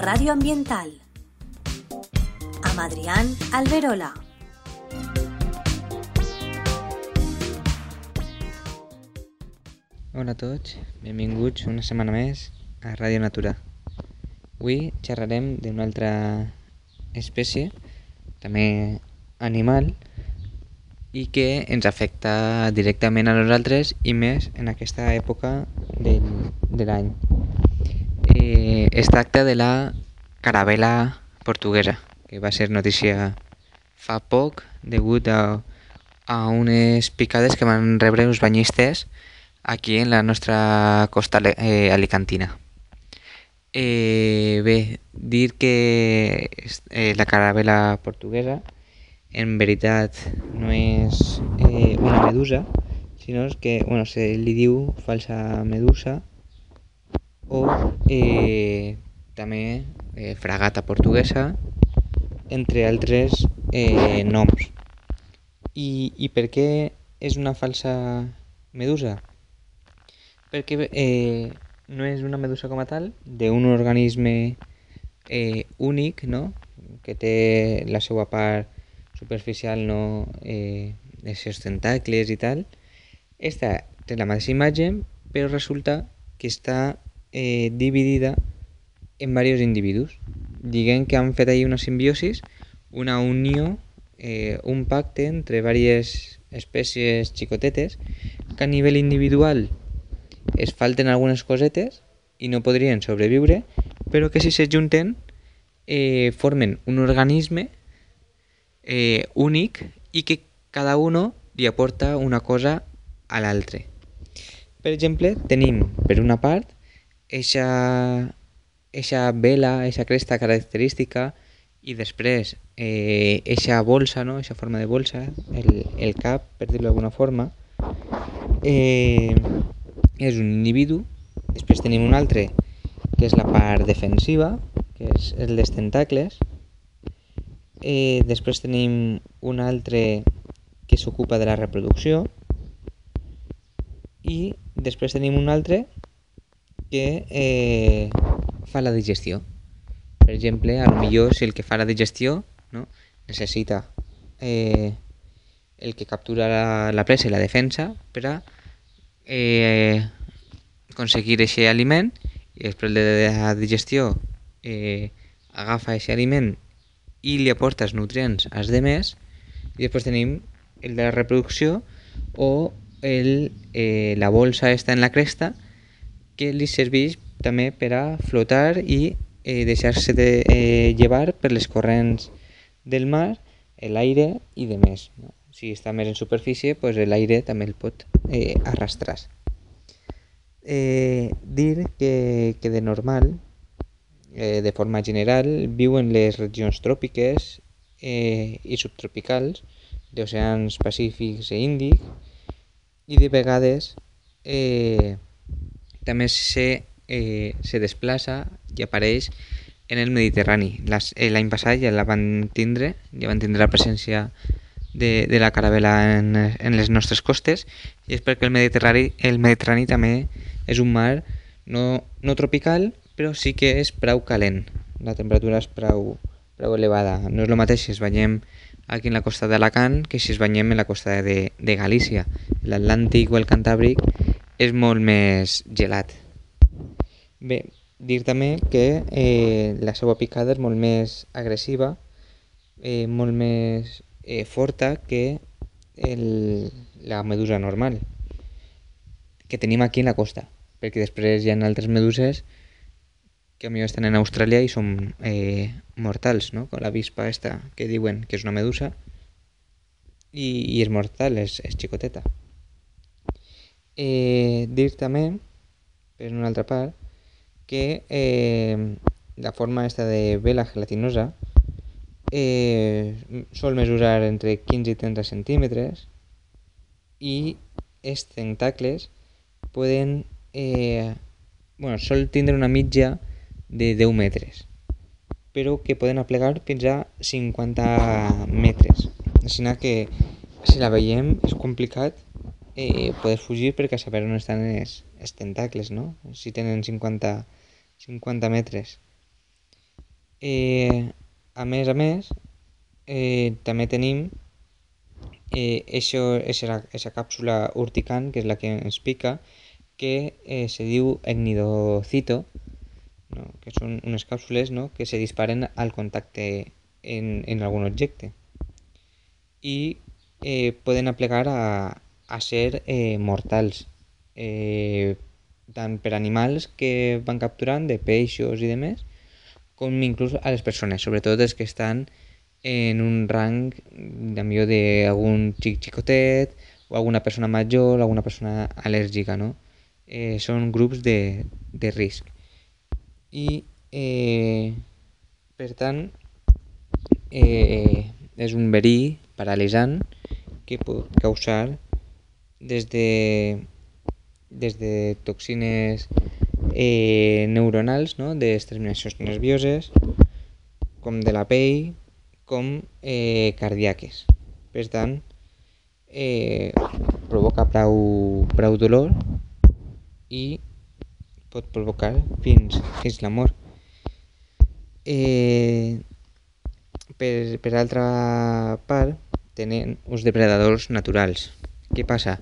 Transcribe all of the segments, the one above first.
Radio Ambiental. Amb Adrián Alberola. Hola a tots, benvinguts una setmana més a Ràdio Natura. Avui xerrarem d'una altra espècie, també animal, i que ens afecta directament a nosaltres i més en aquesta època del, de l'any. Eh, es tracta de la carabela portuguesa, que va ser notícia fa poc degut a, a unes picades que van rebre uns banyistes aquí en la nostra costa eh, alicantina. Eh, bé, dir que eh, la carabela portuguesa en veritat no és eh, una medusa, sinó que bueno, se li diu falsa medusa o eh, també eh, fragata portuguesa, entre altres eh, noms. I, I per què és una falsa medusa? perquè eh, no és una medusa com a tal, d'un organisme eh, únic, no? que té la seva part superficial, no? eh, els seus tentacles i tal. Esta té la mateixa imatge, però resulta que està eh, dividida en diversos individus. Diguem que han fet ahir una simbiosis, una unió, eh, un pacte entre diverses espècies xicotetes que a nivell individual es falten algunes cosetes i no podrien sobreviure, però que si se junten eh, formen un organisme eh, únic i que cada uno li aporta una cosa a l'altre. Per exemple, tenim per una part eixa, eixa vela, eixa cresta característica i després eh, eixa bolsa, no? eixa forma de bolsa, el, el cap, per dir-ho d'alguna forma, eh, és un individu, després tenim un altre que és la part defensiva, que és el dels tentacles, eh, després tenim un altre que s'ocupa de la reproducció. I després tenim un altre que eh, fa la digestió. Per exemple, a lo millor si el que fa la digestió no, necessita eh, el que captura la, la presa i la defensa per a eh, aconseguir aquest aliment i després de la digestió eh, agafa aquest aliment i li aporta els nutrients als demés i després tenim el de la reproducció o el, eh, la bolsa està en la cresta que li serveix també per a flotar i eh, deixar-se de eh, llevar per les corrents del mar, l'aire i de més. No? Si està més en superfície, pues l'aire també el pot eh, arrastrar. Eh, dir que, que de normal, eh, de forma general, viu en les regions tròpiques eh, i subtropicals d'oceans pacífics i índic i de vegades eh, també se, eh, se desplaça i apareix en el Mediterrani. Eh, l'any passat ja la van tindre, ja van tindre la presència de, de la caravela en, en les nostres costes i és perquè el Mediterrani, el Mediterrani també és un mar no, no tropical però sí que és prou calent. La temperatura és prou, prou elevada. No és el mateix si es banyem aquí en la costa d'Alacant que si es banyem en la costa de, de Galícia. l'Atlàntic o el Cantàbric és molt més gelat bé, dir també que eh, la seva picada és molt més agressiva eh, molt més eh, forta que el, la medusa normal que tenim aquí en la costa perquè després hi ha altres meduses que mi estan en Austràlia i són eh, mortals, no? Com la vispa esta que diuen que és una medusa i, i és mortal, és, és xicoteta. Eh, dir també, per una altra part, que eh, la forma esta de vela gelatinosa eh, sol mesurar entre 15 i 30 centímetres i els tentacles poden eh, bueno, sol tindre una mitja de 10 metres però que poden aplegar fins a 50 metres. Així que si la veiem és complicat eh, poder fugir perquè saber on estan els, els tentacles no? si tenen 50, 50 metres Eh, a més a més, eh, també tenim eh, això, esa, esa càpsula urticant, que és la que ens pica, que eh, se diu ecnidocito, no? que són unes càpsules no? que se disparen al contacte en, en algun objecte i eh, poden aplegar a, a ser eh, mortals, eh, tant per animals que van capturant, de peixos i de més, com inclús a les persones, sobretot els que estan en un rang de millor d'algun xic xicotet o alguna persona major, alguna persona al·lèrgica, no? Eh, són grups de, de risc. I, eh, per tant, eh, és un verí paralitzant que pot causar des de, des de toxines eh, neuronals, no? de terminacions nervioses, com de la pell, com eh, cardíaques. Per tant, eh, provoca prou, prou dolor i pot provocar fins, fins la mort. Eh, per, per altra part, tenen uns depredadors naturals. Què passa?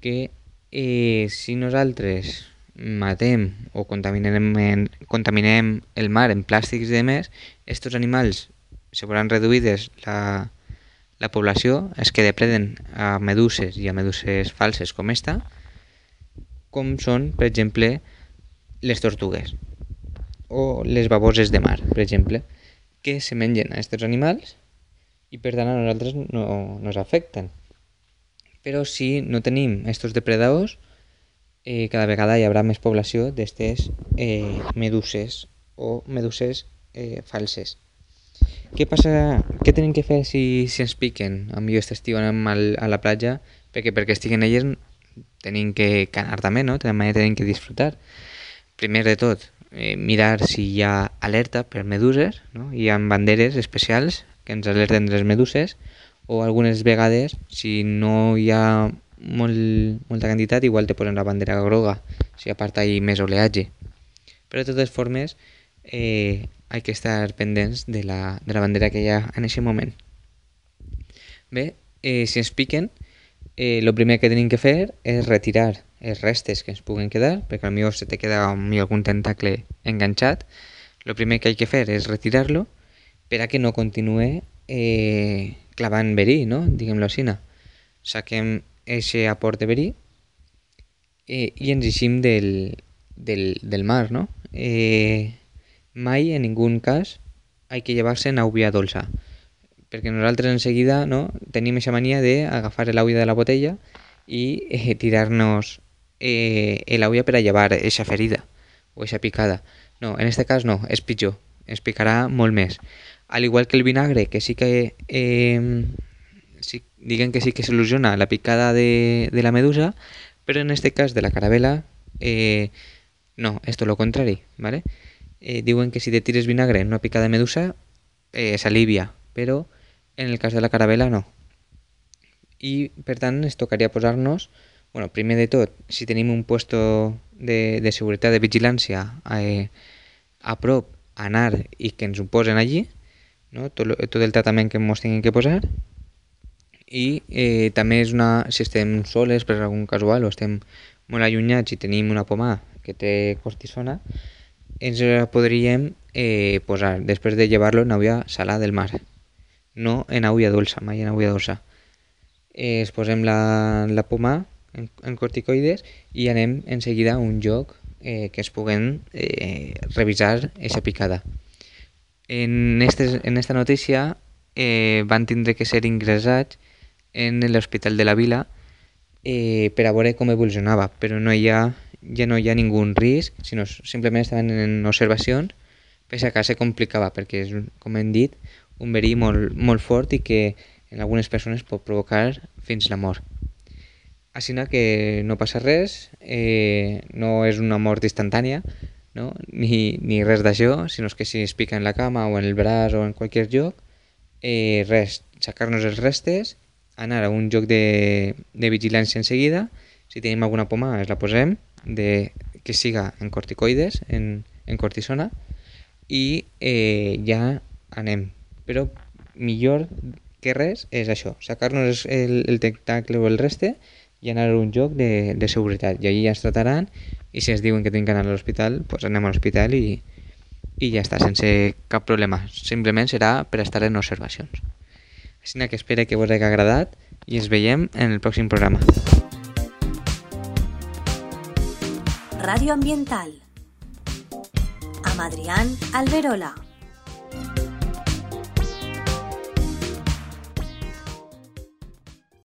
Que eh, si nosaltres matem o contaminem, contaminem el mar en plàstics i demés, aquests animals se veuran reduïdes la, la població, és que depreden a meduses i a meduses falses com esta, com són, per exemple, les tortugues o les baboses de mar, per exemple, que se mengen a aquests animals i per tant a nosaltres no, no afecten. Però si no tenim aquests depredadors, eh, cada vegada hi haurà més població d'aquestes eh, meduses o meduses eh, falses. Què passa, què tenim que fer si, si ens piquen? A millor estiu anem al, a la platja perquè perquè estiguen elles tenim que canar també, no? També tenim que disfrutar. Primer de tot, eh, mirar si hi ha alerta per meduses, no? Hi ha banderes especials que ens alerten de les meduses o algunes vegades, si no hi ha molt, molta quantitat, igual te posen la bandera groga, si aparta hi més oleatge. Però de totes formes, eh, hay que estar pendents de la, de la bandera que hi ha en aquest moment. Bé, eh, si ens piquen, eh, lo primer que tenim que fer és retirar els restes que ens puguen quedar, perquè millor se te queda algun tentacle enganxat. Lo primer que hay que fer és retirar-lo per a que no continue eh, clavant verí, no? diguem-lo així. Saquem aquest aport de verí eh, i ens eixim del, del, del mar, no? Eh, mai en ningú cas hay que llevar-se aigua dolça perquè nosaltres en seguida no, tenim aquesta mania d'agafar l'aigua de la botella i eh, tirar-nos eh, l'aigua per a llevar aquesta ferida o aquesta picada. No, en aquest cas no, és pitjor, ens picarà molt més. Al igual que el vinagre, que sí que sí, diguen que sí que soluciona la picada de, de la medusa, però en este cas de la carabela eh, no, és tot lo contrari, ¿vale? eh, diuen que si te tires vinagre en una picada de medusa eh, s'alivia, però en el cas de la carabela no. I per tant ens tocaria posar-nos, bueno, primer de tot, si tenim un puesto de, de de vigilància eh, a prop, anar i que ho posen allí, no? tot, tot el tractament que ens tinguin que posar, i eh, també és una, si estem soles per algun casual o estem molt allunyats i tenim una poma que té cortisona, ens la podríem eh, posar després de llevar-lo en aigua salada del mar, no en aigua dolça, mai en aigua dolça. Eh, es posem la, la poma en, en corticoides i anem en seguida a un lloc eh, que es puguen eh, revisar aquesta picada. En, estes, en esta notícia eh, van tindre que ser ingressats en l'Hospital de la Vila eh, per a veure com evolucionava, però no hi ha ja no hi ha ningú risc, sinó simplement estaven en observacions, per si se complicava, perquè és, com hem dit, un verí molt, molt fort i que en algunes persones pot provocar fins la mort. Així que no passa res, eh, no és una mort instantània, no? ni, ni res d'això, sinó que si es pica en la cama o en el braç o en qualsevol lloc, eh, res, sacar-nos els restes, anar a un lloc de, de vigilància en seguida, si tenim alguna poma es la posem, de, que siga en corticoides, en, en cortisona, i eh, ja anem. Però millor que res és això, sacar-nos el, el tentacle o el reste i anar a un lloc de, de seguretat. I allí ja ens trataran i si ens diuen que tenim que anar a l'hospital, doncs anem a l'hospital i, i ja està, sense cap problema. Simplement serà per estar en observacions. Així que espero que us hagi agradat i ens veiem en el pròxim programa. Radio Ambiental amb Adrián Alberola.